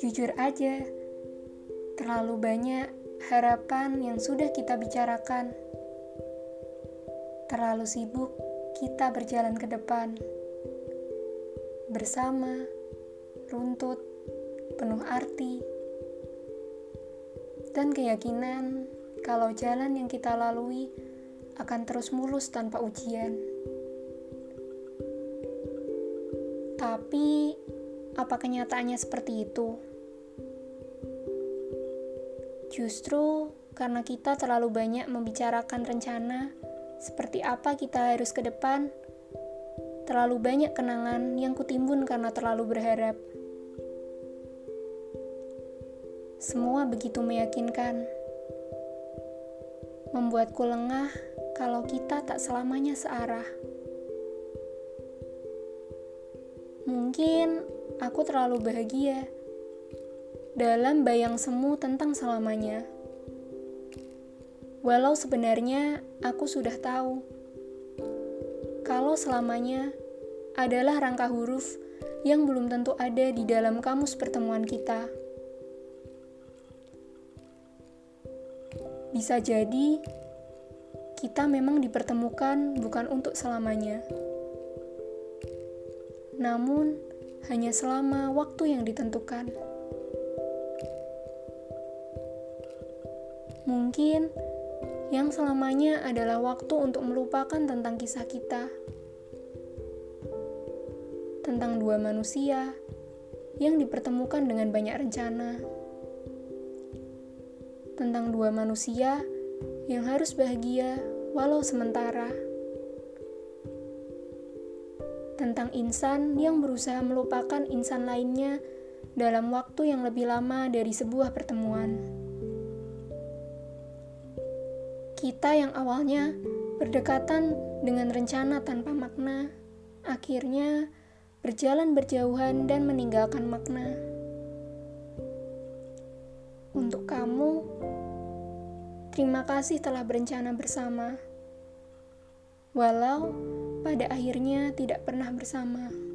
Jujur aja, terlalu banyak harapan yang sudah kita bicarakan. Terlalu sibuk kita berjalan ke depan. Bersama, runtut, penuh arti, dan keyakinan kalau jalan yang kita lalui akan terus mulus tanpa ujian. Tapi, apa kenyataannya seperti itu? Justru karena kita terlalu banyak membicarakan rencana seperti apa kita harus ke depan, terlalu banyak kenangan yang kutimbun karena terlalu berharap. Semua begitu meyakinkan, membuatku lengah kalau kita tak selamanya searah. Mungkin aku terlalu bahagia dalam bayang semu tentang selamanya. Walau sebenarnya aku sudah tahu kalau selamanya adalah rangka huruf yang belum tentu ada di dalam kamus pertemuan kita. Bisa jadi kita memang dipertemukan bukan untuk selamanya, namun hanya selama waktu yang ditentukan. Mungkin yang selamanya adalah waktu untuk melupakan tentang kisah kita, tentang dua manusia yang dipertemukan dengan banyak rencana, tentang dua manusia yang harus bahagia walau sementara tentang insan yang berusaha melupakan insan lainnya dalam waktu yang lebih lama dari sebuah pertemuan. Kita yang awalnya berdekatan dengan rencana tanpa makna, akhirnya berjalan berjauhan dan meninggalkan makna. Untuk kamu, terima kasih telah berencana bersama walau pada akhirnya tidak pernah bersama.